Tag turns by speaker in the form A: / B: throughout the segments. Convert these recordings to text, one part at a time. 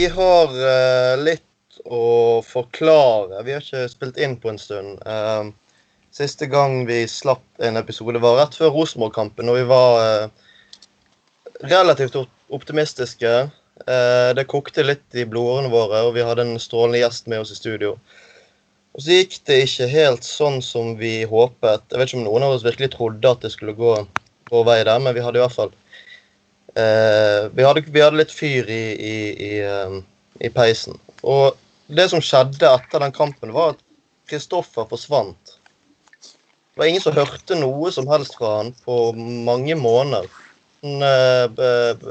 A: vi har uh, litt å forklare. Vi har ikke spilt inn på en stund. Uh, siste gang vi slapp en episode, var rett før Rosenborg-kampen, og vi var uh, relativt optimistiske. det kokte litt i blodårene våre, og vi hadde en strålende gjest med oss i studio. Og så gikk det ikke helt sånn som vi håpet. Jeg vet ikke om noen av oss virkelig trodde at det skulle gå vår vei der, men vi hadde i hvert fall eh, vi, hadde, vi, hadde, litt fyr i, i, i, um, i, peisen. Og det som skjedde etter den kampen, var at Kristoffer forsvant. Det var ingen som hørte noe som helst fra han på mange måneder. Eh,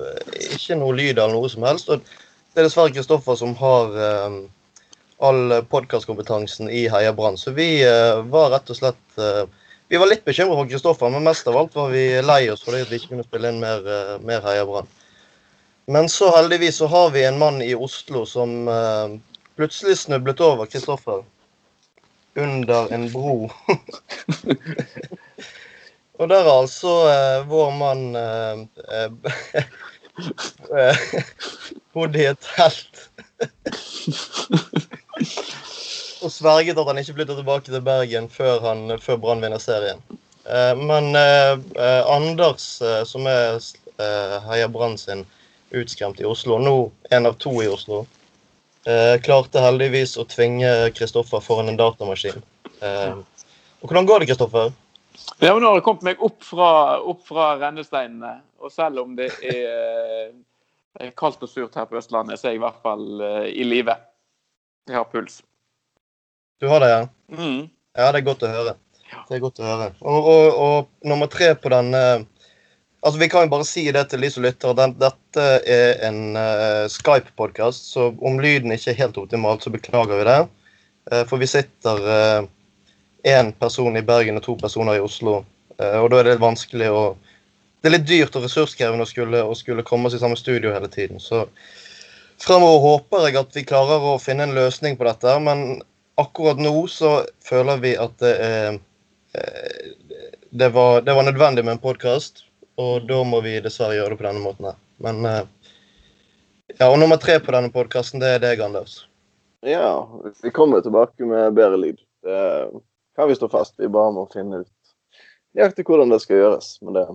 A: ikke noe lyd eller noe som helst. Og det er dessverre Kristoffer som har eh, all podkastkompetansen i Heia Brann. Så vi var rett og slett Vi var litt bekymra for Kristoffer, men mest av alt var vi lei oss fordi vi ikke kunne spille inn mer, uh, mer Heia Brann. Men så heldigvis så har vi en mann i Oslo som plutselig snublet over Kristoffer under en bro. og der er altså vår mann bodd i et telt. og sverget at han ikke flytter tilbake til Bergen før, han, før Brann vinner serien. Eh, men eh, eh, Anders, som er Heia Brann sin utskremt i Oslo, nå en av to i Oslo, klarte heldigvis å tvinge Kristoffer foran en datamaskin. Og hvordan går det, Kristoffer?
B: Ja, nå har jeg kommet meg opp fra, opp fra rennesteinene. Og selv om det er kaldt og surt her på Østlandet, så er jeg i hvert fall i live. Jeg har puls.
A: Du har det, ja? Mm. Ja, det er godt å høre. Det er godt å høre. Og, og, og nummer tre på denne Altså, Vi kan jo bare si det til de som lytter. Den, dette er en uh, Skype-podkast, så om lyden ikke er helt optimalt, så beklager vi det. Uh, for vi sitter én uh, person i Bergen og to personer i Oslo. og da er det litt vanskelig å Det er litt dyrt og ressurskrevende å skulle, å skulle komme oss i samme studio hele tiden. Så fremover håper jeg at vi klarer å finne en løsning på dette. Men akkurat nå så føler vi at det er eh, det var, det var nødvendig med en podkast, og da må vi dessverre gjøre det på denne måten her. Men eh, ja, og nummer tre på denne podkasten, det er deg, Anders.
C: Ja, vi kommer tilbake med bedre lyd. Det kan vi stå fast. Vi bare må finne ut nøyaktig hvordan det skal gjøres. Men det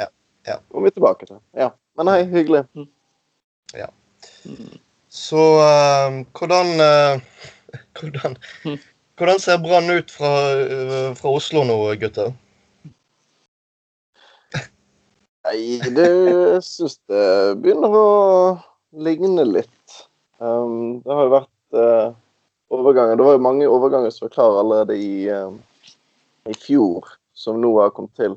A: ja, ja.
C: kommer vi tilbake til. Ja. Men hei, hyggelig.
A: Ja. Så uh, hvordan uh, hvordan, hvordan ser Brann ut fra, fra, Oslo nå, gutter?
C: Nei, det syns det begynner å ligne litt. Um, det har jo vært uh, overganger. Det var jo mange overganger som var klare allerede i, um, i fjor, som nå har kommet til.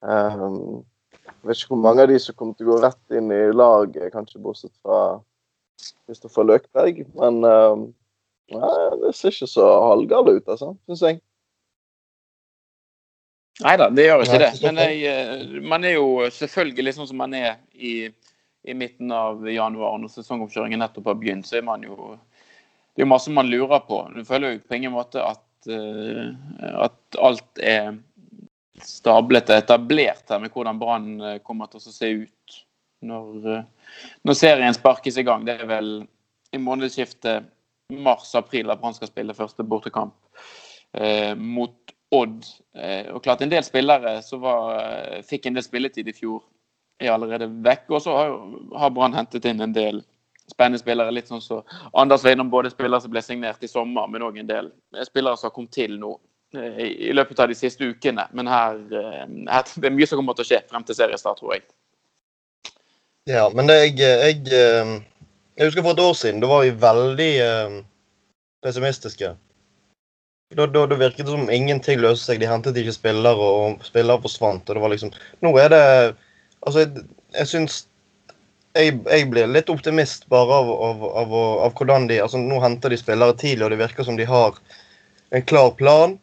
C: Um, jeg vet ikke hvor mange av de som kommer til å gå rett inn i laget, kanskje bortsett fra Kristoffer Løkberg. Men um, Nei, det ser ikke så halvgale ut, altså, syns jeg.
B: Nei da, det gjør ikke det. Men jeg, eh, man er jo selvfølgelig sånn som man er i, i midten av januar, når sesongoppkjøringen nettopp har begynt, så er man jo Det er jo masse man lurer på. Du føler jo på ingen måte at, uh, at alt er stablet og etablert her med hvordan Brann eh, kommer til å se ut når, når serien sparkes i gang. Det er vel i månedsskiftet mars-april at Brann skal spille første bortekamp eh, mot Odd. Eh, og klart En del spillere som eh, fikk en del spilletid i fjor, er allerede vekk. Og så har, har Brann hentet inn en del spennende spillere. Litt sånn så Anders var både spillere som ble signert i sommer, men òg en del spillere som har kommet til nå eh, i løpet av de siste ukene. Men her, eh, her, det er mye som kommer til å skje frem til seriestart, tror jeg.
A: Ja, men jeg, jeg jeg husker for et år siden. Da var vi veldig pessimistiske. Da, da, da, virket det som ingenting løste seg. De hentet ikke spillere, og spillere forsvant. og det var liksom, Nå er det Altså, jeg, jeg syns jeg, jeg, blir litt optimist bare av, av, av, av, hvordan de altså Nå henter de spillere tidlig, og det virker som de har en klar plan.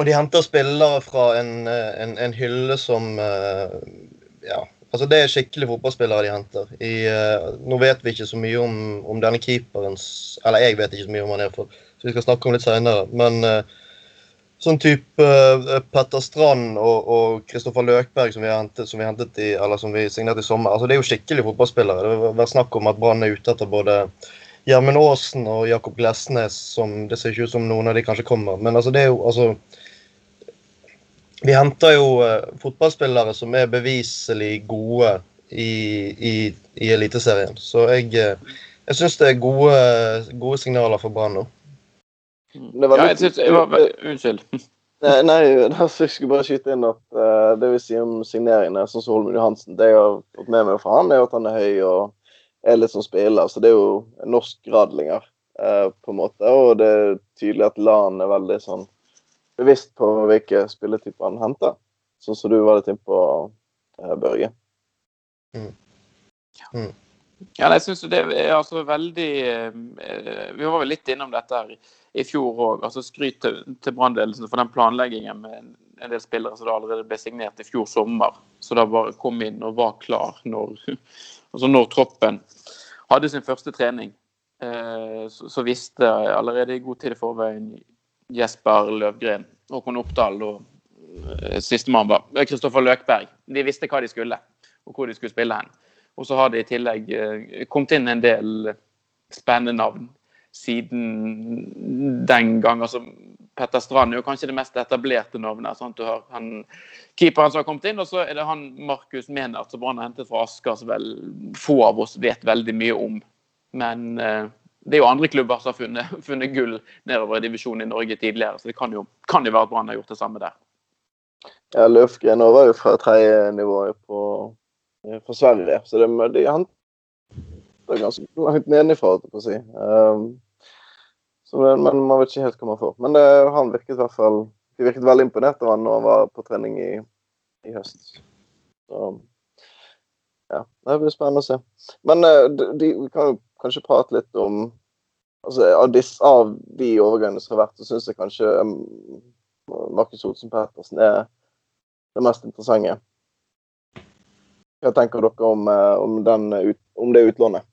A: Og de henter spillere fra en, en, en hylle som uh, Ja, Altså, Det er skikkelig fotballspillere de henter. I, uh, nå vet vi ikke så mye om, om, denne keeperens Eller jeg vet ikke så mye om han er, for, så vi skal snakke om litt seinere. Men uh, sånn type uh, Petter Strand og Kristoffer Løkberg som vi, hentet, som vi, hentet i, eller som vi signerte i sommer. altså Det er jo skikkelige fotballspillere. Det har vært snakk om at Brann er ute etter både Gjermund Aasen og Jakob Glesnes, som det ser ikke ut som noen av de kanskje kommer. Men altså, det er jo altså Vi henter jo uh, fotballspillere som er beviselig gode i, i, i Eliteserien. Så jeg, uh, jeg syns det er gode, gode signaler for Brann nå.
B: Det var litt, ja, jeg synes, jeg var, unnskyld.
C: Nei, nei jeg skulle bare skyte inn at uh, det vi sier om signeringene, sånn som Holmen Johansen Det jeg har fått med meg fra han, er at han er høy og er litt som spiller. Så det er jo norsk gradlinger, uh, på en måte. Og det er tydelig at LAN er veldig sånn bevisst på hvilke spilletyper han henter. Sånn som du var litt inne på, uh, Børge.
B: Mm. Mm. Ja, jeg syns det er altså veldig Vi var vel litt innom dette her i fjor òg. Altså skryt til, til Brannledelsen for den planleggingen med en, del spillere som da allerede ble signert i fjor sommer. Så da bare kom inn og var klar når, altså når troppen hadde sin første trening. Eh, så, så, visste allerede i god tid i forveien Jesper Løvgren, Håkon Oppdal og eh, sistemann var Kristoffer Løkberg. De visste hva de skulle, og hvor de skulle spille hen. Og så har det i tillegg eh, kommet inn en del spennende navn siden den gang. altså Petter Strand er jo kanskje det mest etablerte navnet. Sant? Du har han, keeperen som har kommet inn, og så er det han Markus Menert som Brann har hentet fra Asker, som vel få av oss vet veldig mye om. Men eh, det er jo andre klubber som har funnet, funnet, gull nedover i divisjonen i Norge tidligere, så det kan jo, kan jo være at Brann har gjort det samme der.
C: Ja, Løfgren var jo fra tredje nivå på, for Sverige, så det, de, han det ganske langt nedenifra, holdt jeg på å si. Um, så, men man vet ikke helt hva man får. Men det, han virket i hvert fall De virket veldig imponert av han når han var på trening i, i høst. Så ja, det blir spennende å se. Men uh, de, de, kan jo kanskje prate litt om altså, av, disse, av de overgangene som har vært, så syns jeg kanskje um, Markus Olsen Pettersen er det mest interessante. Hva tenker dere om, uh, om, den, om det utlånet?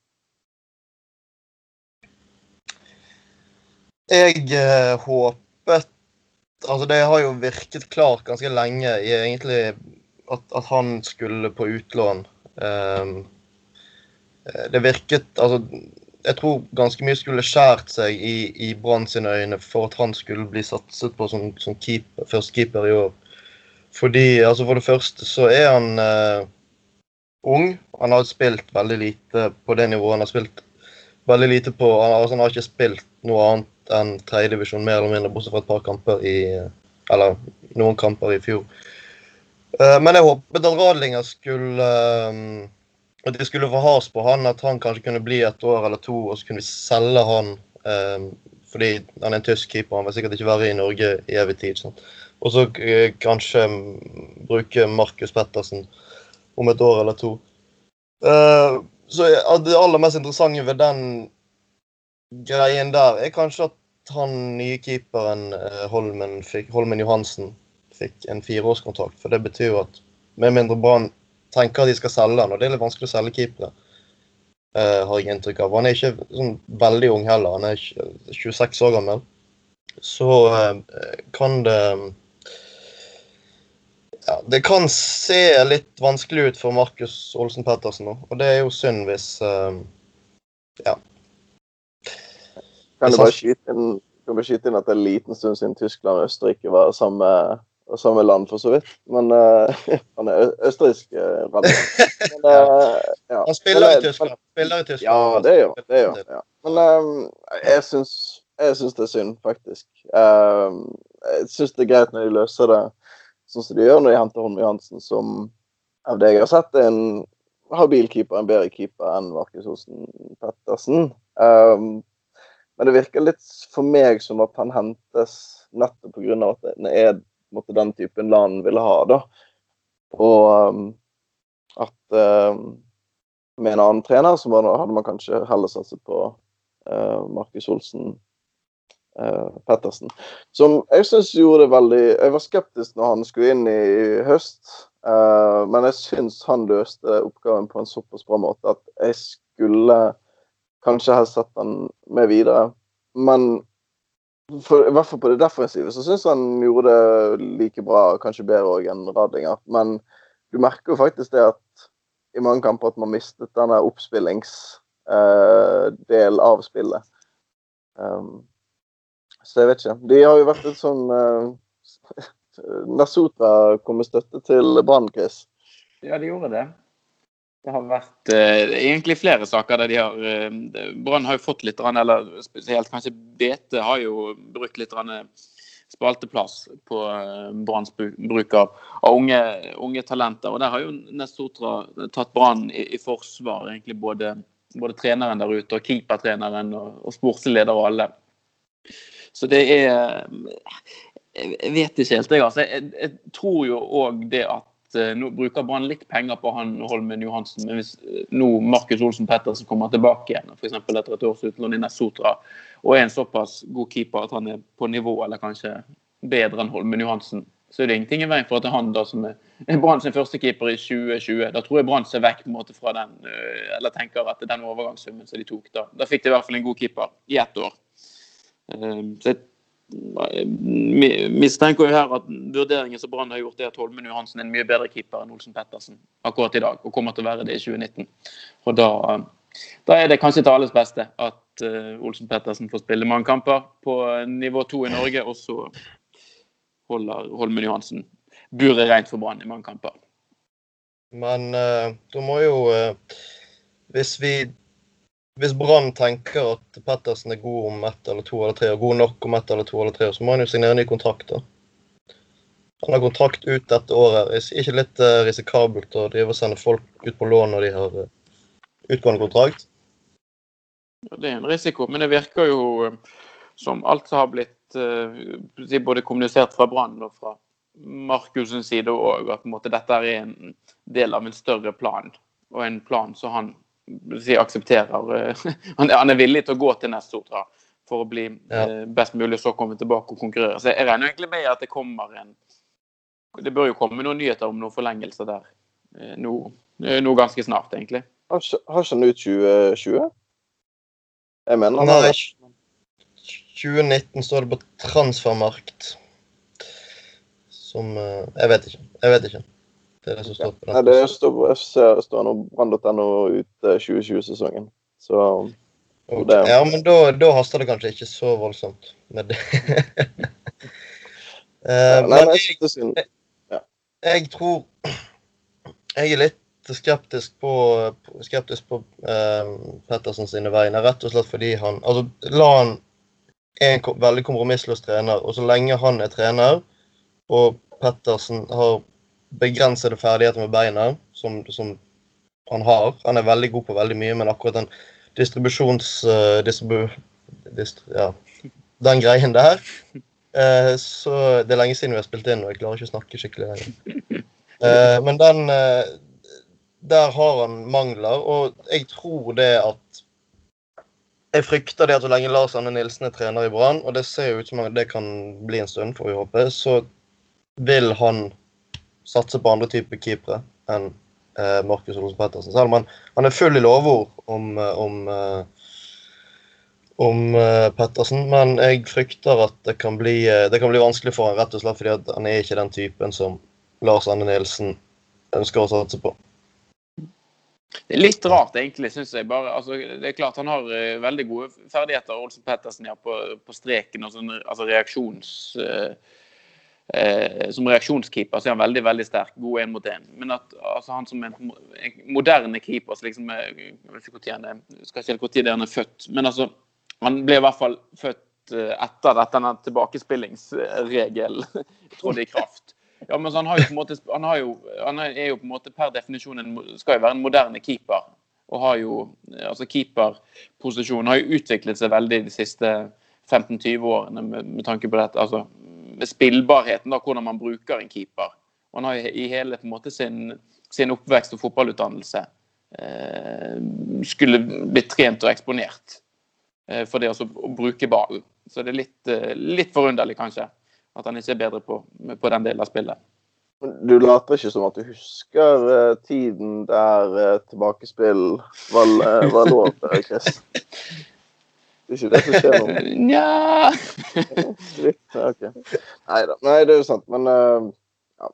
A: Jeg eh, håpet Altså, det har jo virket klart ganske lenge egentlig at, at han skulle på utlån. Um, det virket Altså, jeg tror ganske mye skulle skjært seg i, i Brann sine øyne for at han skulle bli satset på som, som keeper, førstekeeper i år. Fordi, altså For det første så er han uh, ung. Han har spilt veldig lite på det nivået. Han har spilt veldig lite på Han, altså, han har ikke spilt noe annet enn tredjedivisjon, mer eller mindre, bortsett fra et par kamper i Eller noen kamper i fjor. Uh, men jeg håpet at Radlinger skulle uh, At de skulle få has på han, at han kanskje kunne bli et år eller to, og så kunne vi selge han eh, fordi han er en tysk keeper. Han vil sikkert ikke være i Norge i evig tid. Sånn. Og så kanskje bruke Markus Pettersen om et år eller to. så det aller mest interessante ved den greien der er kanskje at han nye keeperen eh, Holmen, fikk, Holmen Johansen fikk en fireårskontrakt. For det betyr jo at med mindre Brann tenker at de skal selge han, og det er litt vanskelig å selge keepere, uh, har jeg inntrykk av. Han er ikke sånn veldig ung heller, han er 26 år gammel. Så uh, kan det ja, Det kan se litt vanskelig ut for Markus Olsen Pettersen nå, og det er jo synd hvis uh, Ja.
C: Kan du bare skyte inn, bare skyte inn at det er en liten stund siden Tyskland og Østerrike var samme, samme land, for så vidt. Men uh, han er østerriksk uh, Men, uh,
A: ja. Han spiller i Tyskland. Spiller i Tyskland.
C: Ja, det gjør det gjør, ja. Men um, jeg syns jeg syns det er synd, faktisk. Jeg syns det er greit når de løser det sånn som de gjør når de henter Holm Johansen, som av det jeg har sett, er en habil keeper, en bedre keeper enn Markus Osen Pettersen. Men det virker litt for meg som at han hentes nettopp pga. at det er måtte, den typen land ville ha. da. Og um, at um, med en annen trener så hadde man kanskje heller satset på uh, Markus Olsen uh, Pettersen. Som jeg syns gjorde det veldig Jeg var skeptisk når han skulle inn i høst. Uh, men jeg syns han løste oppgaven på en såpass bra måte at jeg skulle kanskje helst sett han med videre. Men for, I hvert fall på det defensive så syns han gjorde det like bra, kanskje bedre enn Radlinger. Men du merker jo faktisk det at i mange kamper at man mistet denne oppspillingsdelen uh, av spillet. Um, så jeg vet ikke. De har jo vært et sånn uh, Nasutra kom med støtte til Brann, Chris.
B: Ja, de gjorde det. Det har vært uh, egentlig flere saker der de har uh, Brann har jo fått litt, eller spesielt kanskje BT har jo brukt litt spalteplass på uh, Branns bruk av, av unge, unge, talenter. Og der har jo Nestotra tatt Brann i, i, forsvar, egentlig både, både, treneren der ute og keepertreneren og, og sportsleder og alle. Så det er Jeg vet ikke helt, jeg. altså. Jeg, jeg tror jo òg det at Eh, nå bruker Brann litt penger på han Holmen Johansen, men hvis eh, nå Markus Olsen Pettersen kommer tilbake igjen, f.eks. etter et års utlån i Nessotra, og er en såpass god keeper at han er på nivå, eller kanskje bedre enn Holmen Johansen, så er det ingenting i veien for at det er han da som er, Brann sin første keeper i 2020. Da tror jeg Brann ser vekk på en måte fra den, eh, eller tenker at den overgangssummen som de tok da. Da fikk de i hvert fall en god keeper i ett år. Så jeg mistenker jo her at vurderingen som Brann har gjort, er at Holmen Johansen er en mye bedre keeper enn Olsen Pettersen akkurat i dag, og kommer til å være det i 2019. Og da, da er det kanskje til alles beste at uh, Olsen Pettersen får spille mange kamper på nivå to i Norge, og så holder Holmen Johansen buret rent for Brann i mange kamper.
A: Men uh, da må jo uh, Hvis vi hvis Brann tenker at Pettersen er god om ett eller to eller tre, og god nok om ett eller to eller tre, så må han jo signere ny kontrakt. da. Han har kontrakt ut dette året. Er ikke litt uh, risikabelt å drive og sende folk ut på lån når de har uh, utgående kontrakt?
B: Det er en risiko, men det virker jo uh, som alt som har blitt både kommunisert fra Brann og fra Markussens side òg, at dette er en del av en større plan. Og en plan som han si, aksepterer eh, Han er villig til å gå til neste Nestotra for å bli ja. Eh, best mulig, så komme tilbake og konkurrere. Så jeg regner egentlig med at det kommer en Det bør jo komme noen nyheter om noen forlengelser der eh, nå, nå ganske snart, egentlig.
C: Har ikke han ut 2020? Jeg mener
A: han Nei, 2019 står det på transfermarkt. Som Jeg vet ikke. Jeg vet ikke.
C: Det er det som står på den. Det står på FC, står brann.no ut 2020-sesongen. Så
A: okay. Ja, men da, da, haster det kanskje ikke så voldsomt med det. uh, men jeg, jeg, tror Jeg er litt skeptisk på, skeptisk på uh, Pettersen sine vegne, rett og slett fordi han Altså, la han er en veldig kompromissløs trener, og så lenge han er trener, og Pettersen har begrensede ferdigheter med beina, som, som, han har. Han er veldig god på veldig mye, men akkurat den distribusjons... Uh, distribu, dist, ja, den greien der uh, Så det er lenge siden vi har spilt inn, og jeg klarer ikke å snakke skikkelig lenger. Uh, men den Der har han mangler, og jeg tror det at jeg frykter det at så lenge Lars Anne Nilsen er trener i Brann, og det ser jo ut som det kan bli en stund, får vi håpe, så vil han satse på andre typer keepere enn eh, Markus Olsen Pettersen. Selv om han, han, er full i lovord om, eh, om, eh, om uh, Pettersen, men jeg frykter at det kan, bli, det kan bli vanskelig for han rett og slett fordi han er ikke den typen som Lars Anne Nilsen ønsker å satse på.
B: Det er litt rart, egentlig, syns jeg. bare, altså, det er klart Han har uh, veldig gode ferdigheter, Olsen Pettersen, ja, på, på streken. og sånn, altså reaksjons... Uh, eh, som reaksjonskeeper så er han veldig veldig sterk, god én mot én. Men at altså, han som en, en moderne keeper så liksom, Jeg vet ikke når han er, skal ikke hvor tid han er født, men altså, han ble i hvert fall født eh, etter at denne tilbakespillingsregelen trådte i kraft. Ja, men han, har jo på en måte, han, jo, han er jo på en måte per definisjon en, skal jo være en moderne keeper. Og har jo, altså Keeperposisjonen har jo utviklet seg veldig de siste 15-20 årene med, med, tanke på dette. altså spillbarheten, da, hvordan man bruker en keeper. Han har i hele på en måte sin, sin oppvekst og fotballutdannelse eh, skulle blitt trent og eksponert eh, for det å bruke ballen. Så det er litt, eh, litt, forunderlig, kanskje, at han ikke er bedre på, på den delen av spillet.
C: Du later ikke som at du husker tiden der tilbakespill var, var lov, Chris? Det er ikke det som skjer nå?
B: Nja
C: okay. Nei. Nei, det er jo sant. Men uh, ja.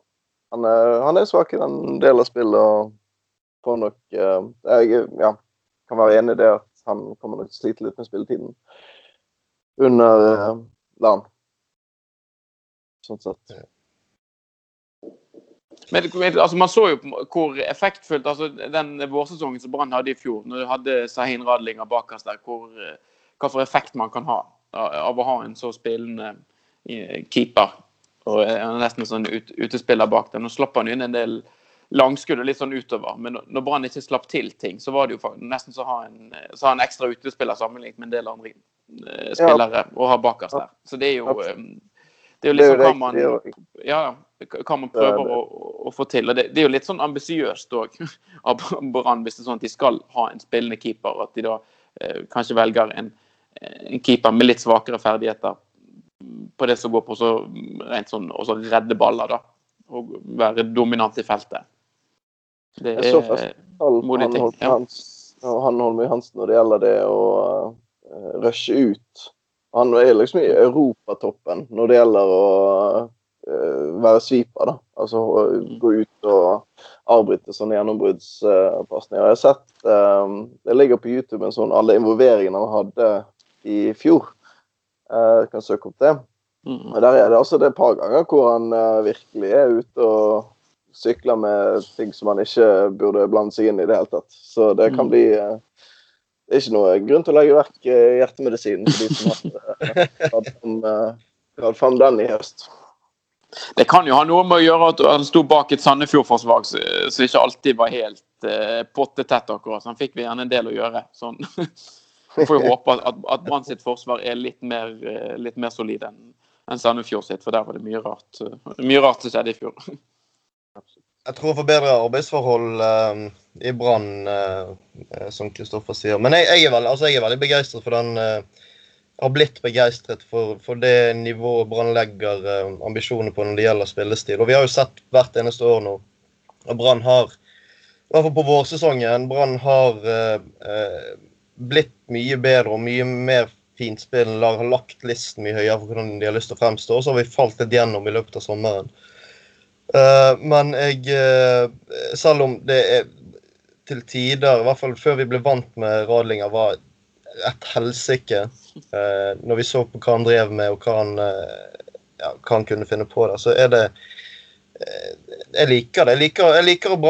C: han, er, han, er, svak i den delen av spillet og får nok uh, Jeg ja, kan være enig i det at han kommer nok til å slite litt med spilletiden under uh, LAN. Sånn sett.
B: Men altså, Man så jo hvor effektfullt altså, den vårsesongen som Brann hadde i fjor, når du hadde Sahin Radlinger bakerst der, hvor, eh, hva for effekt man kan ha av å ha en så spillende eh, keeper. Og nesten en sånn ut, utespiller bak der. Nå slapp han inn en del langskudd og litt sånn utover. Men når Brann ikke slapp til ting, så var det jo nesten så har en, så har en ekstra utespiller sammenlignet med en del andre eh, spillere ja. å ha bakerst der. Så det er jo det er jo sånn hva man, ja, hva man prøver å, å, få til. og Det, det er jo litt sånn ambisiøst òg av Brann, hvis det er sånn at de skal ha en spillende keeper. At de da eh, kanskje velger en, en, keeper med litt svakere ferdigheter på det som går på så rent sånn å redde baller, da. Og være dominant i feltet.
C: Det er modig ting. Ja. Han med Hansen når det gjelder det å uh, rushe ut han er liksom i europatoppen når det gjelder å uh, være sweeper. da. Altså gå ut og avbryte sånne gjennombruddspasninger. Jeg har sett um, Det ligger på YouTube en sånn alle involveringene han hadde i fjor. Uh, kan søke opp det. Mm. Og Der er det altså det et par ganger hvor han uh, virkelig er ute og sykler med ting som han ikke burde blande seg inn i det hele tatt. Så det kan mm. bli uh, det er ikke noe grunn til å legge vekk eh, hjertemedisinen for de som har eh, fram den i høst.
B: Det kan jo ha noe med å gjøre at han sto bak et Sandefjord-forsvar som ikke alltid var helt eh, pottetett, akkurat. Så han fikk vi gjerne en del å gjøre. Sånn. Vi får jo håpe at, at Brann sitt forsvar er litt mer, litt mer solid enn en Sandefjord sitt, for der var det mye rart, mye rart som skjedde i fjor.
A: Jeg tror forbedra arbeidsforhold uh, i Brann, uh, som Kristoffer sier. Men jeg, jeg, er veldig, altså jeg, er veldig, begeistret for den uh, Har blitt begeistret for, for det nivået Brann legger ambisjoner på når det gjelder spillestil. Og vi har jo sett hvert eneste år nå at Brann har I hvert fall på vårsesongen Brann har blitt mye bedre og mye mer finspillende. Har lagt listen mye høyere for hvordan de har lyst til å fremstå. Og så har vi falt litt gjennom i løpet av sommeren. Uh, men jeg uh, Selv om det er til tider, i hvert fall før vi ble vant med Radlinger, var et helsike uh, når vi så på hva han drev med, og hva han, ja, hva han kunne finne på der, så er det Jeg liker det. Jeg liker, jeg liker at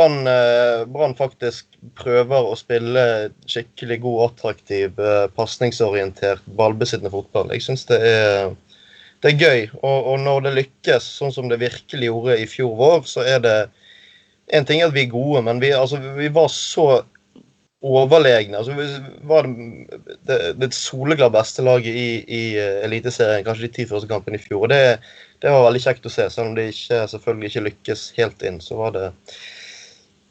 A: Brann faktisk prøver å spille skikkelig god, attraktiv, pasningsorientert, ballbesittende fotball. Jeg syns det er det er gøy. Og, og, når det lykkes, sånn som det virkelig gjorde i fjor vår, så er det En ting er at vi er gode, men vi, altså, vi var så overlegne. Altså, vi var det, det, det soleklart beste laget i, i Eliteserien, kanskje de ti første kampene i fjor. og det, det, var veldig kjekt å se, selv om de ikke, selvfølgelig ikke lykkes helt inn. Så var det,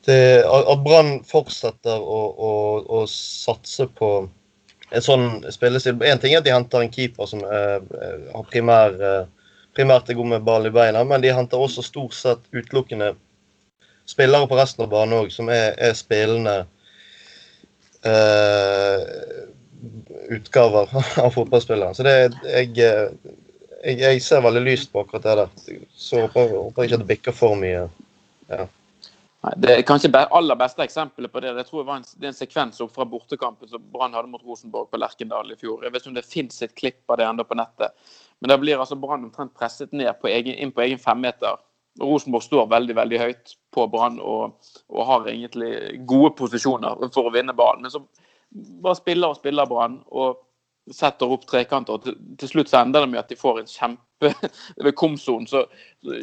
A: det At Brann fortsetter å, å, å satse på en sånn spillestil. Én ting er at de henter en keeper som uh, har primær, uh, primært er god med ball i beina, men de henter også stort sett utelukkende spillere på resten av banen òg, som er, er spillende eh, utgaver av fotballspillere. Så det, jeg, jeg, jeg, ser veldig lyst på akkurat det der. Så håper, håper ikke at det bikker for mye. Ja.
B: Nei, det er kanskje aller beste eksempelet på det. Jeg tror det var en, det en sekvens opp fra bortekampen som Brann hadde mot Rosenborg på Lerkendal i fjor. Jeg vet ikke om det fins et klipp av det enda på nettet. Men da blir altså Brann omtrent presset ned på egen, inn på egen femmeter. Rosenborg står veldig veldig høyt på Brann og, og, har egentlig gode posisjoner for å vinne ballen. Men så bare spiller og spiller Brann. og setter opp trekanter. til, til, slutt så ender det med at de får en kjempe Ved Komsonen så,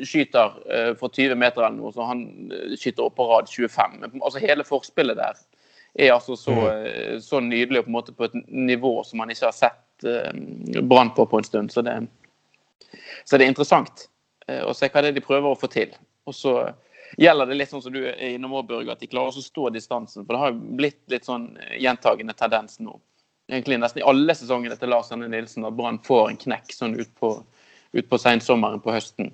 B: skyter uh, for 20 meter eller noe, så han uh, skyter opp på rad 25. Men, altså Hele forspillet der er altså så, uh, så nydelig og på en måte på et nivå som man ikke har sett uh, Brann på på en stund. Så det, så det er interessant å se hva det er de prøver å få til. Og så gjelder det litt sånn som du er innom Børge, at de klarer å stå distansen. For det har jo blitt litt sånn gjentagende tendens nå egentlig nesten i alle sesongene til Lars Arne Nilsen at Brann får en knekk sånn utpå ut på sensommeren på høsten.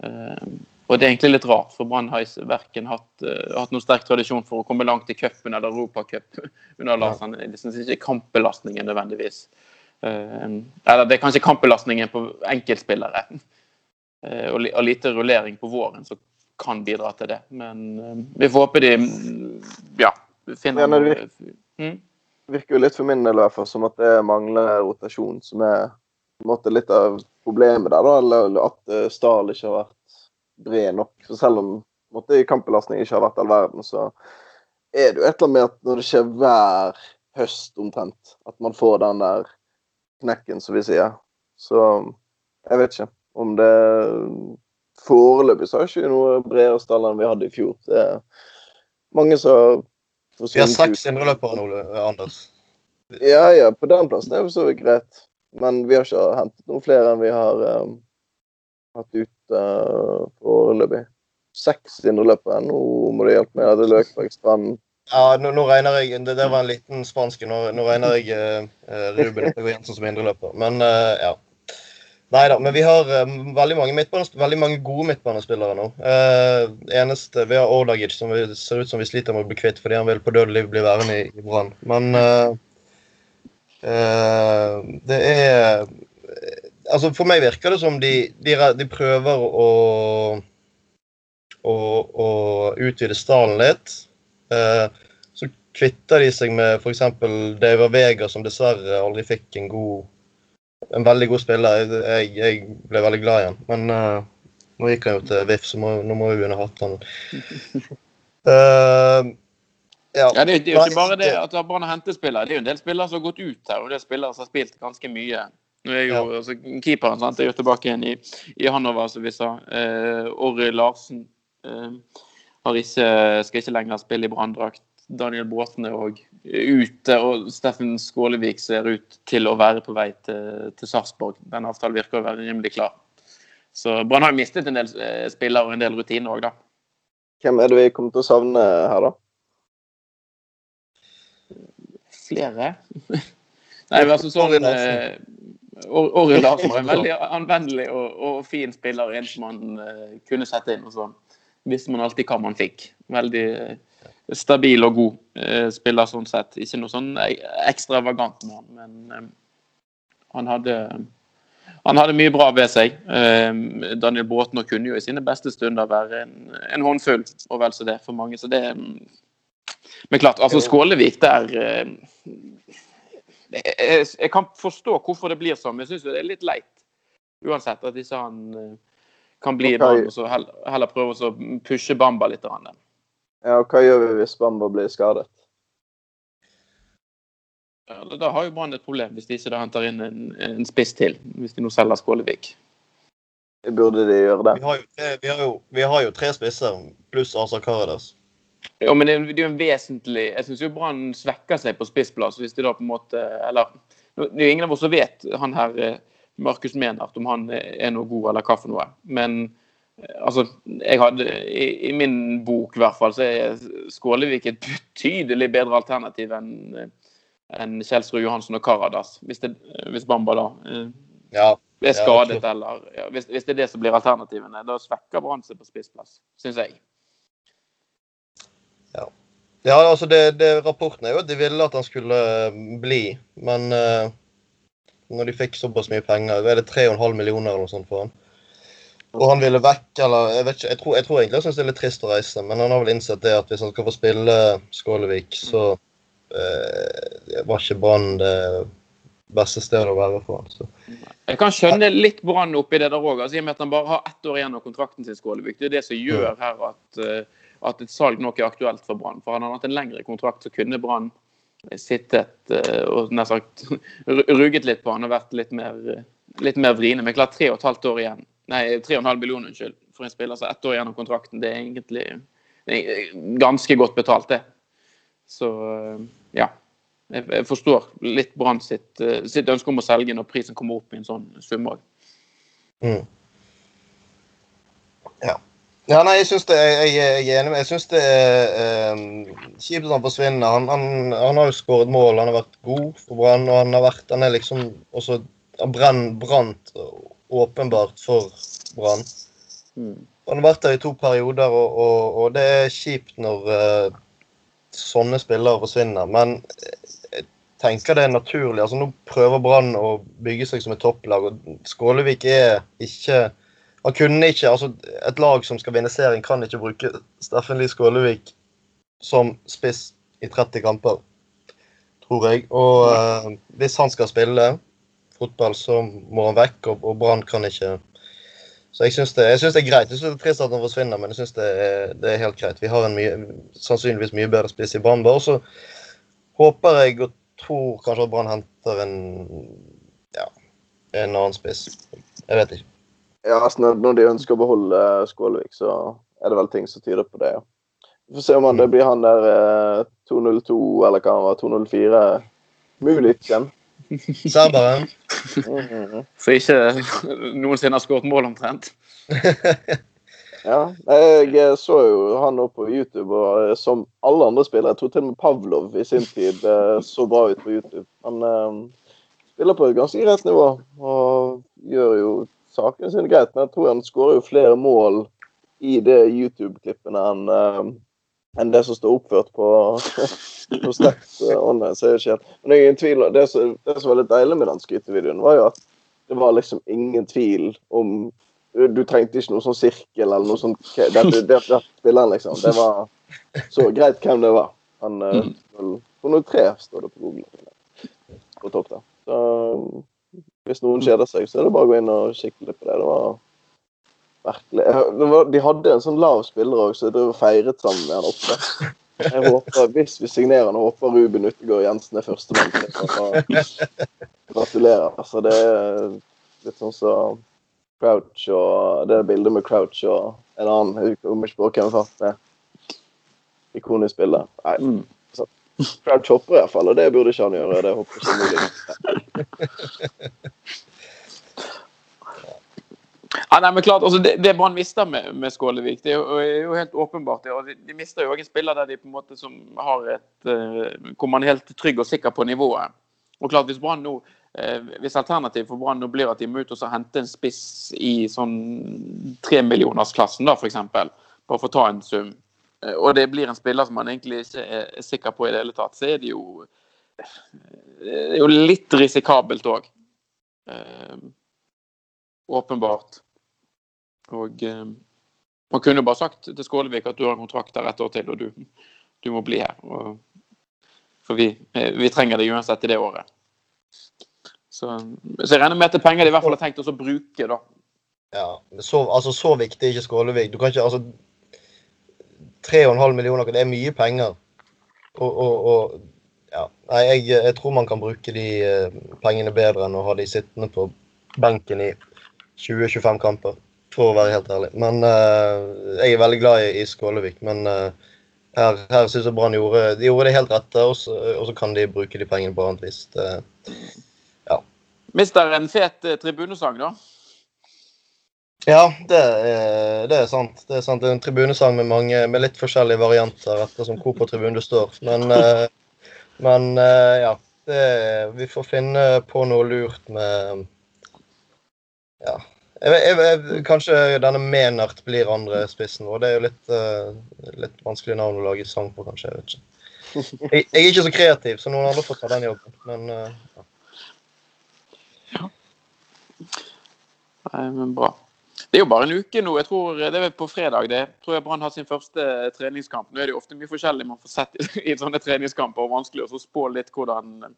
B: Uh, og det er egentlig litt rart, for Brann har verken hatt, uh, hatt noen sterk tradisjon for å komme langt i cupen eller Europacup under Lars Arne Nilsen. Så ikke kampbelastningen nødvendigvis Eller det er kanskje kampbelastningen på enkeltspillere. Og lite rullering på våren som kan bidra til det. Men vi får håpe de ja, finner
C: ja, du? mm? Virker jo litt for min del i hvert fall som at det mangler rotasjon, som er måte litt av problemet der. da, Eller at Stahl ikke har vært bred nok. For selv om måte, kampbelastning ikke har vært all verden, så er det jo et eller annet med at når det skjer hver høst omtrent, at man får den der knekken, som vi sier. Så jeg vet ikke om det Foreløpig så har ikke noe bredere stall enn vi hadde i fjor. Det er mange som
A: Vi har seks indreløpere nå, Anders.
C: Ja, ja, på den plassen er det så greit. Men vi har ikke hentet noen flere enn vi har um, hatt ut uh, foreløpig seks indreløpere. Nå må du hjelpe meg. Det Løkberg, Strand
A: Ja, nå, nå, regner jeg Det der var en liten spansk. Nå, nå regner jeg uh, Ruben Jensen som indreløper. Men uh, ja. Nei da, men vi har um, veldig, mange veldig mange gode midtbanespillere nå. Uh, eneste, Vi har Ordagic, som vi, ser ut som vi sliter med å bli kvitt fordi han vil på død liv bli værende i, i Brann. Men uh, uh, det er Altså, for meg virker det som de, de, de prøver å å, å utvide stallen litt. Eh, så kvitter de seg med f.eks. Daver Vega, som dessverre aldri fikk en god en veldig god spiller. Jeg, jeg ble veldig glad i han. Men uh, nå gikk han jo til VIF, så må, nå må vi begynne å hate han.
B: Uh, ja. ja. det, det, er jo ikke bare det at Brann har hentet spillere. Det er jo en del spillere som har gått ut her, og det er spillere som har spilt ganske mye. Nå er jo ja. altså, Keeperen sant, er jo tilbake igjen i, i Hanover, som vi sa. Uh, Orry Larsen uh, har ikke, skal ikke lenger spille i branndrakt. Daniel Bråten er òg ute, og Steffen Skålevik ser ut til å være på vei til, til Sarpsborg. Den avtalen virker å være rimelig klar. Så Brann har mistet en del eh, spillere og en del rutiner òg, da.
C: Hvem er det vi kommer til å savne her, da?
B: Flere? Nei, altså sånn eh, Åri Larsen var en veldig anvendelig og, og, fin spiller, en som man uh, kunne sette inn. og sånn visste man alltid hva man fikk. Veldig eh, stabil og god eh, spiller sånn sett. Ikke noe sånn ekstravagant med han, men eh, han hadde han hadde mye bra ved seg. Daniel Bråten kunne jo i sine beste stunder være en, en håndfull, og vel så det for mange. Så det Men klart, altså Skålevik der jeg, jeg kan forstå hvorfor det blir sånn, men jeg syns det er litt leit uansett at ikke han kan bli okay. og så heller, heller prøve å pushe Bamba litt.
C: Ja, og Hva gjør vi hvis Bamba blir skadet?
B: Ja, da har jo Brann et problem, hvis de ikke da henter inn en, en spiss til. Hvis de nå selger Skålevik.
C: Burde de gjøre det?
A: Vi har jo, vi har jo, vi har jo tre spisser pluss Asa Karadas.
B: Ja, men det, er jo en vesentlig Jeg syns jo Brann svekker seg på spissplass hvis de da på en måte Eller det er jo ingen av oss som vet han her eh, Markus Menert om han er noe god eller hva for noe. Men altså, jeg hadde, i, i, min bok i hvert fall, så er Skålevik et betydelig bedre alternativ enn enn Kjelsrud Johansen og Karadas, hvis, det, hvis Bamba da eh, ja, er skadet ja, eller ja, hvis, hvis, det er det som blir alternativene. Da svekker Brann seg på spissplass, syns jeg.
A: Ja. ja altså det, det, Rapporten er jo at de ville at han skulle bli, men uh når de fikk såpass mye penger. Er det 3,5 millioner eller noe sånt for han? Og han ville vekk, eller jeg vet ikke, jeg tror, jeg tror egentlig han syns det er litt trist å reise, men han har vel innsett det at hvis han skal få spille Skålevik, så eh, var ikke Brann det beste stedet å være for han. Så.
B: Jeg kan skjønne litt Brann oppi det der òg, altså, i og med at han bare har ett år igjen av kontrakten sin, Skålevik. Det er det som gjør her at, uh, at et salg nok er aktuelt for Brann. For han har hatt en lengre kontrakt, så kunne Brann sittet eh, og nær sagt ruget litt på han og vært litt mer, litt mer vriene. Men klart tre og et halvt år igjen. Nei, tre og en halv million, unnskyld, for en spiller som ett år igjen av kontrakten. Det er egentlig det er ganske godt betalt, det. Så eh, ja. Jeg forstår litt Brann sitt, eh, sitt, ønske om å selge når prisen kommer opp i en sånn sum òg. Mm.
A: Ja. Ja, nei, jeg syns det jeg, jeg, er enig med Jeg syns det er kjipt at han forsvinner. Han, han, han, har jo skåret mål, han har vært god for Brann, og han har vært Han er liksom også Han brant åpenbart for Brann. Mm. Han har vært der i to perioder, og, og, og det er kjipt når uh, sånne spillere forsvinner. Men jeg tenker det er naturlig. altså Nå prøver Brann å bygge seg som et topplag. og Skålevik er ikke Han kunne ikke altså Et lag som skal vinne serien, kan ikke bruke Steffen Lie Skålevik som spiss i 30 kamper, tror jeg. Og uh, hvis han skal spille fotball, så må han vekk, og, og Brann kan ikke så jeg syns det, det, er greit. Jeg synes det er trist at han forsvinner, men jeg syns det, det, er helt greit. Vi har en mye, sannsynligvis mye bedre spiss i Brann. Og så håper jeg og tror kanskje at Brann henter en ja, en annen spiss. Jeg vet ikke.
C: Ja, altså Når de ønsker å beholde Skålevik, så er det vel ting som tyder på det. ja. Vi får se om han, det blir han der eh, 202 eller hva han var, 204 Mulitzen.
A: Serberen.
B: Mm Så ikke noensinne har skåret mål, omtrent.
C: Ja, jeg så jo han nå på YouTube, og eh, som alle andre spillere Jeg tror til og med Pavlov i sin tid eh, så bra ut på YouTube. Han eh, spiller på et ganske greit nivå og gjør jo sakene sine greit. Men jeg tror han skårer jo flere mål i det YouTube-klippene enn enn det som står oppført på, på sterkt online. Så er det ikke helt. Men det er ingen tvil det som, det som var litt deilig med den skrytevideoen, var jo at det var liksom ingen tvil om du trengte ikke noe sånn sirkel eller noe sånt. Dette, det, det, spilleren, liksom. Det var så greit hvem det var. Han På noe tre står det på Google. På topp der. Så hvis noen kjeder seg, så er det bare å gå inn og kikke litt på det. Det var Virkelig. De hadde en sånn lav spiller òg, så jeg drev og feiret sammen med han oppe. Jeg håper, Hvis vi signerer nå, håper Ruben Utegård Jensen er førstemann. Gratulerer. Altså, det er litt sånn så Crouch og det bildet med Crouch og en annen Jeg kommer ikke hvem det var. Ikonisk bilde. Nei. Mm. Så, Crouch hopper iallfall, og det burde ikke han gjøre. Det hopper ikke mulig.
B: Ja, nei, men klart, altså Det, det Brann mister med, med Skålevik, det er jo, er jo helt åpenbart. Ja. De, de, mister jo òg en spiller der de på en måte som har et, uh, hvor man er helt trygg og sikker på nivået. Og klart, Hvis Brann nå uh, hvis alternativet for Brann nå blir at de må ut og hente en spiss i sånn tremillionersklassen, f.eks., bare for å ta en sum, uh, og det blir en spiller som man egentlig ikke er sikker på i det hele tatt, så er det jo, det er jo litt risikabelt òg. Åpenbart. Og eh, man kunne bare sagt til Skålevik at du har kontrakt der et år til, og du, du må bli her. Og, for vi, eh, vi trenger deg uansett i det året. Så, så, jeg regner med at det er penger de i hvert fall har tenkt oss å bruke, da.
A: Ja, så, altså så viktig er ikke Skålevik. Du kan ikke, altså 3,5 millioner, det er mye penger. Og, og, og ja, Nei, jeg, jeg, tror man kan bruke de uh, pengene bedre enn å ha de sittende på benken i 20-25 kamper, for å være helt ærlig. Men uh, jeg er veldig glad i, i Skålevik. Men uh, her, her syns jeg Brann gjorde, de gjorde det helt rette, og så, kan de bruke de pengene på annet vis. Det,
B: Mister en fet eh, tribunesang, da?
A: Ja, det er, det er, sant. Det er sant. Det er en tribunesang med, mange, med litt forskjellige varianter ettersom hvor på tribunen du står. Men, men ja. Det, vi får finne på noe lurt med Ja. Jeg, jeg, jeg, kanskje denne Menert blir andre spissen vår. Det er jo litt, uh, litt vanskelig navn å lage sang på, kanskje. Jeg vet ikke. Jeg, er ikke så kreativ, så noen andre får ta den jobben. Men uh, ja.
B: Nei, men bra. Det er jo bare en uke nå. jeg tror Det er på fredag. det tror jeg Brann har sin første treningskamp. Nå er det jo ofte mye forskjellig man får sett i, sånne treningskamper. og Vanskelig å spå litt hvordan,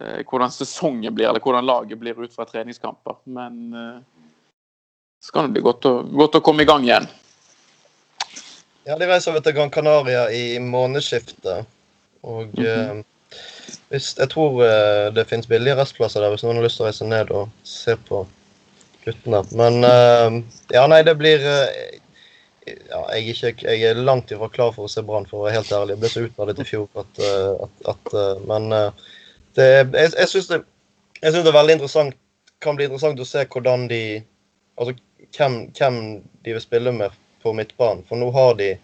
B: eh, hvordan, sesongen blir, eller hvordan laget blir ut fra treningskamper. Men eh, så kan det bli godt å, godt å komme i gang igjen.
A: Ja, de reiser over til Gran Canaria i månedsskiftet. Og mm -hmm. hvis, jeg tror eh, det finnes billige restplasser der hvis noen har lyst til å reise ned og se på guttene. Men eh, ja, nei, det blir uh, ja, jeg, er ikke, jeg, er langt ifra klar for å se Brann, for å være helt ærlig. Jeg ble så utmattet i fjor at, uh, at, at Men det, jeg, jeg syns det, det, er veldig interessant kan bli interessant å se hvordan de Altså hvem, hvem de vil spille med på midtbanen. For nå har de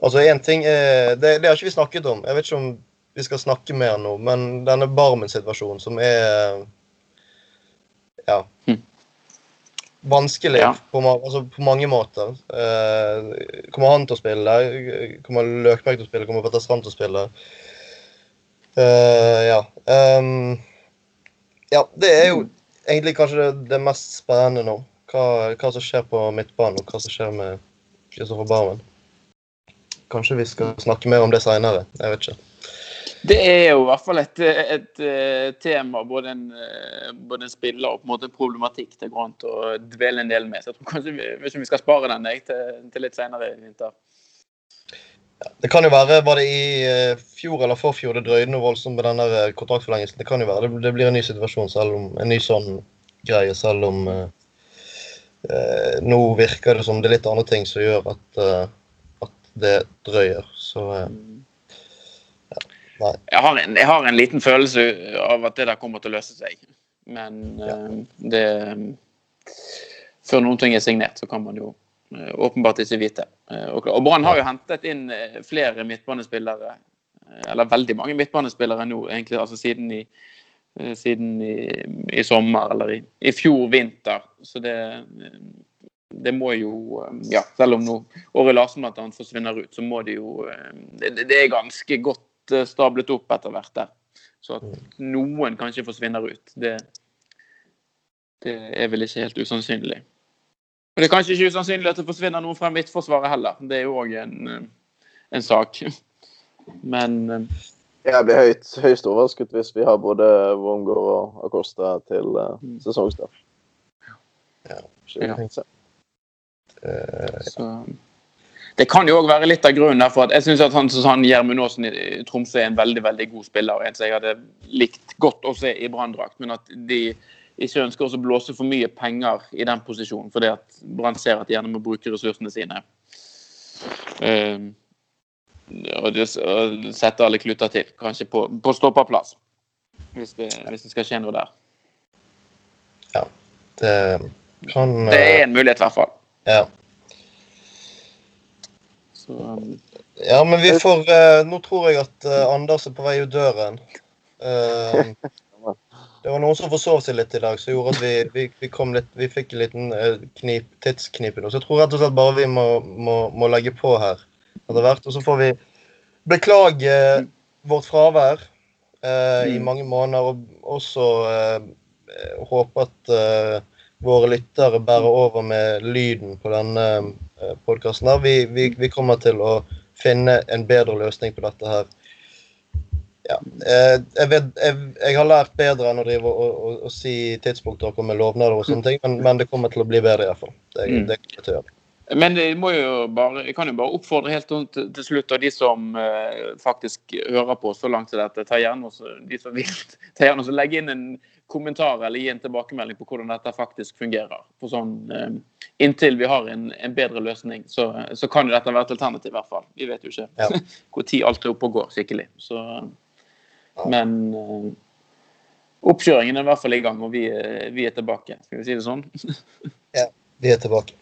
A: Altså én ting er det, det, har ikke vi snakket om. Jeg vet ikke om vi skal snakke mer nå, men denne Barmen-situasjonen som er Ja. Hm vanskelig ja. på, altså, på, mange måter. Eh, kommer han til å spille? Kommer Løkberg til å spille? Kommer Petter Strand til å spille? Uh, ja. Um, ja, det er jo egentlig kanskje det, det mest spennende nå. Hva, hva, som skjer på midtbanen, og hva som skjer med Kristoffer Barmen. Kanskje vi skal snakke mer om det seinere. Jeg vet ikke.
B: Det er jo i hvert fall et, et, et eh, tema, både en, eh, både en, spiller og på en måte en problematikk det går an å dvele en del med. Så jeg tror kanskje vi, hvis vi skal spare den jeg, til, til, litt senere i vinter.
A: Ja, det kan jo være, Var det i eh, fjor eller forfjor det drøyde noe voldsomt med den kontraktforlengelsen? Det kan jo være, det, det, blir en ny situasjon, selv om, en ny sånn greie, selv om uh, nå virker det som det er litt andre ting som gjør at, uh, at det drøyer. Så uh,
B: jeg har, en, jeg har, en, liten følelse av at det der kommer til å løse seg. Men ja. uh, det Før noen ting er signert, så kan man jo åpenbart ikke vite. Og, og Brann har jo hentet inn flere midtbanespillere, eller veldig mange midtbanespillere nå, egentlig, altså siden i, siden i, i sommer eller i, i, fjor vinter. Så det, det må jo Ja, selv om nå Åre Larsen bl.a. forsvinner ut, så må det jo det, det er ganske godt Eh, stablet opp etter hvert der. Så at noen kanskje forsvinner ut, det, det er vel ikke helt usannsynlig. Og Det er kanskje ikke usannsynlig at det forsvinner noen fra Midtforsvaret heller. Det er jo òg en, eh, en, sak. Men
C: eh, Jeg blir høyt, høyst overrasket hvis vi har både Wongård og Acosta til uh, sesongstart.
A: Ja. ja.
B: Så det kan jo òg være litt av grunnen for at jeg syns at han, han Gjermund Aasen i Tromsø er en veldig veldig god spiller. og en som jeg hadde likt godt å se i Branndrakt, men at de ikke ønsker å blåse for mye penger i den posisjonen, fordi at Brann ser at de gjerne må bruke ressursene sine. Uh, og, og sette alle kluter til, kanskje på, på stopperplass, hvis det, hvis det skal skje noe der.
A: Ja, det kan
B: Det er en mulighet, i hvert fall.
A: Ja. Så, um, ja, men vi får uh, Nå tror jeg at uh, Anders er på vei ut døren. Uh, det var noen som forsov seg litt i dag, som gjorde at vi, vi, vi, litt, vi fikk en liten knip, tidsknipe. Så jeg tror rett og slett bare vi må, må, må legge på her etter hvert. Og så får vi beklage vårt fravær i mm. mange måneder, og også håpe at våre lyttere bærer over med lyden på denne Eh, podkasten. Vi, vi, vi, kommer til å finne en bedre løsning på dette her. Ja. Eh, jeg, vet, jeg, jeg, har lært bedre enn å drive og, og, og si tidspunkter og komme med lovnader og sånne ting, men, men, det kommer til å bli bedre iallfall. Det, mm. det det, det, det, å gjøre.
B: Men jeg, bare, jeg kan jo bare oppfordre helt til, til slutt, og de som eh, faktisk hører på så langt til dette, ta gjerne også, de som vil, ta gjerne også legge inn en kommentar eller gi en tilbakemelding på hvordan dette faktisk fungerer. For sånn, eh, inntil vi har en, en bedre løsning, så, så, kan jo dette være et alternativ, i hvert fall. Vi vet jo ikke ja. tid alt er oppe og går skikkelig. Så, men eh, oppkjøringen er i hvert fall i gang, og vi, vi er tilbake. Skal vi si det sånn?
A: ja, vi er tilbake.